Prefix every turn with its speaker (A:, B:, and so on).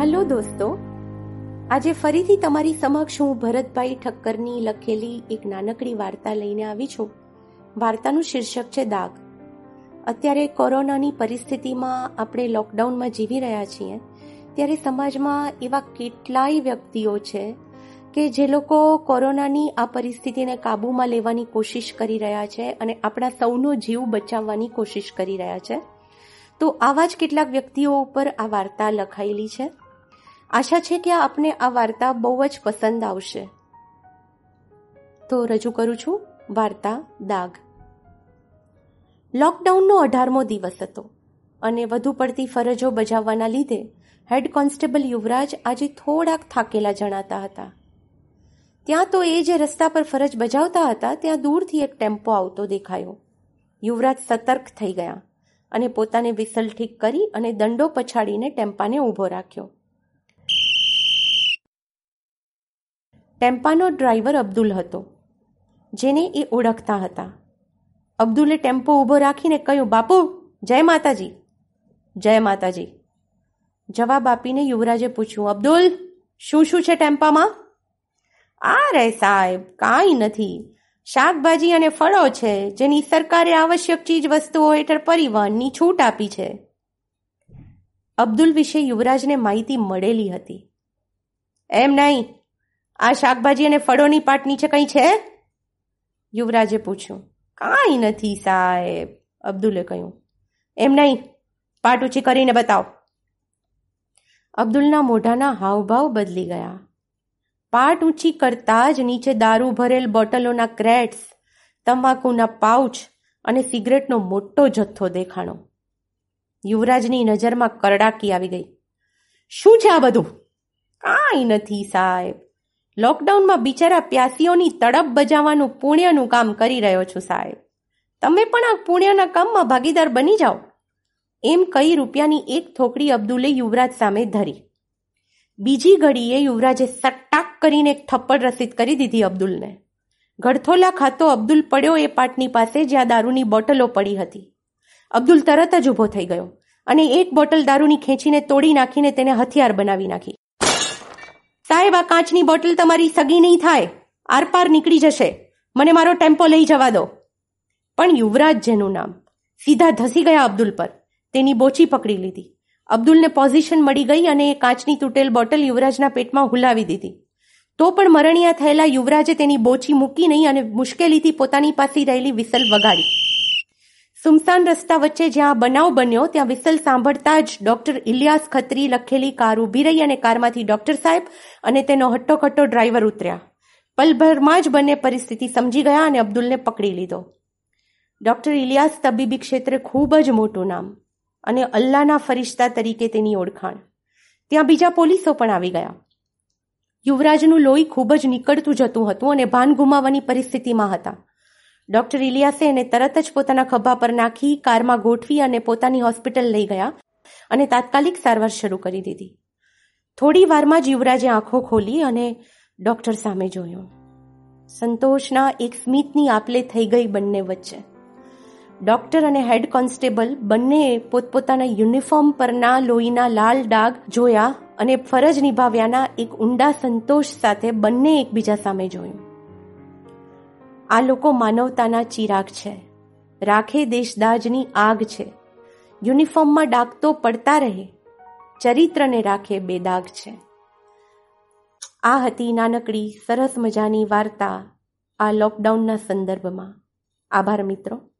A: Hello દોસ્તો, આજે ફરીથી તમારી સમક્ષ હું ભરતભાઈ ઠક્કરની લખેલી એક નાનકડી વાર્તા લઈને આવી છું. વાર્તાનું શીર્ષક છે દાગ અત્યારે કોરોનાની પરિસ્થિતિમાં આપણે લોકડાઉનમાં જીવી રહ્યા છીએ, ત્યારે સમાજમાં એવા કેટલાય વ્યક્તિઓ છે કે જે લોકો કોરોનાની આ પરિસ્થિતિને કાબૂમાં લેવાની કોશિશ કરી રહ્યા છે અને આપણા સૌનો જીવ બચાવવાની કોશિશ કરી રહ્યા છે. તો આવા જ કેટલાક વ્યક્તિઓ ઉપર આ વાર્તા લખાયેલી છે. આશા છે કે આપને આ વાર્તા બહુ જ પસંદ આવશે. તો રજૂ કરું છું, વાર્તા દાગ. લોકડાઉનનો અઢારમો દિવસ હતો અને વધુ પડતી ફરજો બજાવવાના લીધે હેડ કોન્સ્ટેબલ યુવરાજ આજે થોડાક થાકેલા જણાતા હતા. ત્યાં તો એ જે રસ્તા પર ફરજ બજાવતા હતા, ત્યાં દૂરથી એક ટેમ્પો આવતો દેખાયો. યુવરાજ સતર્ક થઈ ગયા અને પોતાને વિસલ ઠીક કરી અને દંડો પછાડીને ટેમ્પાને ઊભો રાખ્યો. ટેમ્પાનો ડ્રાઈવર અબ્દુલ હતો, જેને એ ઓળખતા હતા. અબ્દુલે ટેમ્પો ઊભો રાખીને કહ્યું, બાપુ, જય માતાજી. જય માતાજી. જવાબ આપીને યુવરાજે પૂછ્યું, અબ્દુલ, શું શું છે ટેમ્પામાં? આ રે સાહેબ, કાંઈ નથી. શાકભાજી અને ફળો છે, જેની સરકારે આવશ્યક ચીજ વસ્તુઓ હેઠળ પરિવહનની છૂટ આપી છે. અબ્દુલ વિશે યુવરાજને માહિતી મળેલી હતી. એમ નહીં આ શાકભાજી અને ફળોની પાટ નીચે કંઈ છે? યુવરાજે પૂછ્યું. કાંઈ નથી સાહેબ, અબ્દુલે કહ્યું. એમ નહીં, પાટ ઊંચી કરીને બતાવો. અબ્દુલના મોઢાના હાવભાવ બદલી ગયા. પાટ ઊંચી કરતા જ નીચે દારૂ ભરેલ બોટલોના ક્રેટ્સ, તમાકુના પાઉચ અને સિગરેટનો મોટો જથ્થો દેખાણો. યુવરાજની નજરમાં કરડાકી આવી ગઈ. શું છે આ બધું? કાંઈ નથી સાહેબ લોકડાઉનમાં બિચારા પ્યાસીઓની તડપ બજાવવાનું પુણ્યનું કામ કરી રહ્યો છું સાહેબ. તમે પણ આ પુણ્યના કામમાં ભાગીદાર બની જાઓ. એમ કહી રૂપિયાની એક થોકડી અબ્દુલે યુવરાજ સામે ધરી. બીજી ઘડીએ યુવરાજે સટ્ટાક કરીને એક થપ્પડ રસીદ કરી દીધી અબ્દુલને. ગડથોલા ખાતો અબ્દુલ પડ્યો એ પાટની પાસે જ્યાં દારૂની બોટલો પડી હતી. અબ્દુલ તરત જ ઊભો થઈ ગયો અને એક બોટલ દારૂની ખેંચીને તોડી નાખીને તેને હથિયાર બનાવી નાખી. સાહેબ, આ કાચની બોટલ તમારી સગી નહીં થાય. આરપાર નીકળી જશે. મને મારો ટેમ્પો લઈ જવા દો. પણ યુવરાજ જેનું નામ સીધા ધસી ગયા અબ્દુલ પર. તેની બોચી પકડી લીધી. અબ્દુલને પોઝિશન મળી ગઈ અને એ કાચની તૂટેલ બોટલ યુવરાજના પેટમાં હુલાવી દીધી. તો પણ મરણિયા થયેલા યુવરાજે તેની બોચી મૂકી નહીં અને મુશ્કેલીથી પોતાની પાસે રહેલી વિસલ વગાડી. સુમસાન રસ્તા વચ્ચે જ્યાં બનાવ બન્યો, ત્યાં વિસલ સાંભળતા જ ડોક્ટર ઇલિયાસ ખત્રી લખેલી કાર ઊભી રહી અને કારમાંથી ડોક્ટર સાહેબ અને તેનો હટ્ટોખટ્ટો ડ્રાઈવર ઉતર્યા. પલભરમાં જ બંને પરિસ્થિતિ સમજી ગયા અને અબ્દુલને પકડી લીધો. ડોક્ટર ઇલિયાસ તબીબી ક્ષેત્રે ખૂબ જ મોટું નામ અને અલ્લાહના ફરિશ્તા તરીકે તેની ઓળખાણ. ત્યાં બીજા પોલીસો પણ આવી ગયા. યુવરાજનું લોહી ખૂબ જ નીકળતું જતું હતું અને ભાન ગુમાવવાની પરિસ્થિતિમાં હતા. ડોક્ટર ઇલિયાસે એને તરત જ પોતાના ખભા પર નાખી, કારમાં ગોઠવી અને પોતાની હોસ્પિટલ લઈ ગયા અને તાત્કાલિક સારવાર શરૂ કરી દીધી. થોડી વારમાં જ યુવરાજે આંખો ખોલી અને ડોક્ટર સામે જોયું. સંતોષના એક સ્મિતની આપલે થઈ ગઈ બંને વચ્ચે. ડોક્ટર અને હેડ કોન્સ્ટેબલ બંને પોતપોતાના યુનિફોર્મ પરના લોહીના લાલ ડાઘ જોયા અને ફરજ નિભાવ્યાના એક ઊંડા સંતોષ સાથે બંને એકબીજા સામે જોયું. આ લોકો માનવતાના ચિરાગ છે. રાખે દેશદાજની આગ છે. યુનિફોર્મમાં ડાકતો પડતા રહે. ચરિત્રને રાખે બેદાગ છે. આ હતી નાનકડી સરસ મજાની વાર્તા આ લોકડાઉનના સંદર્ભમાં. આભાર મિત્રો.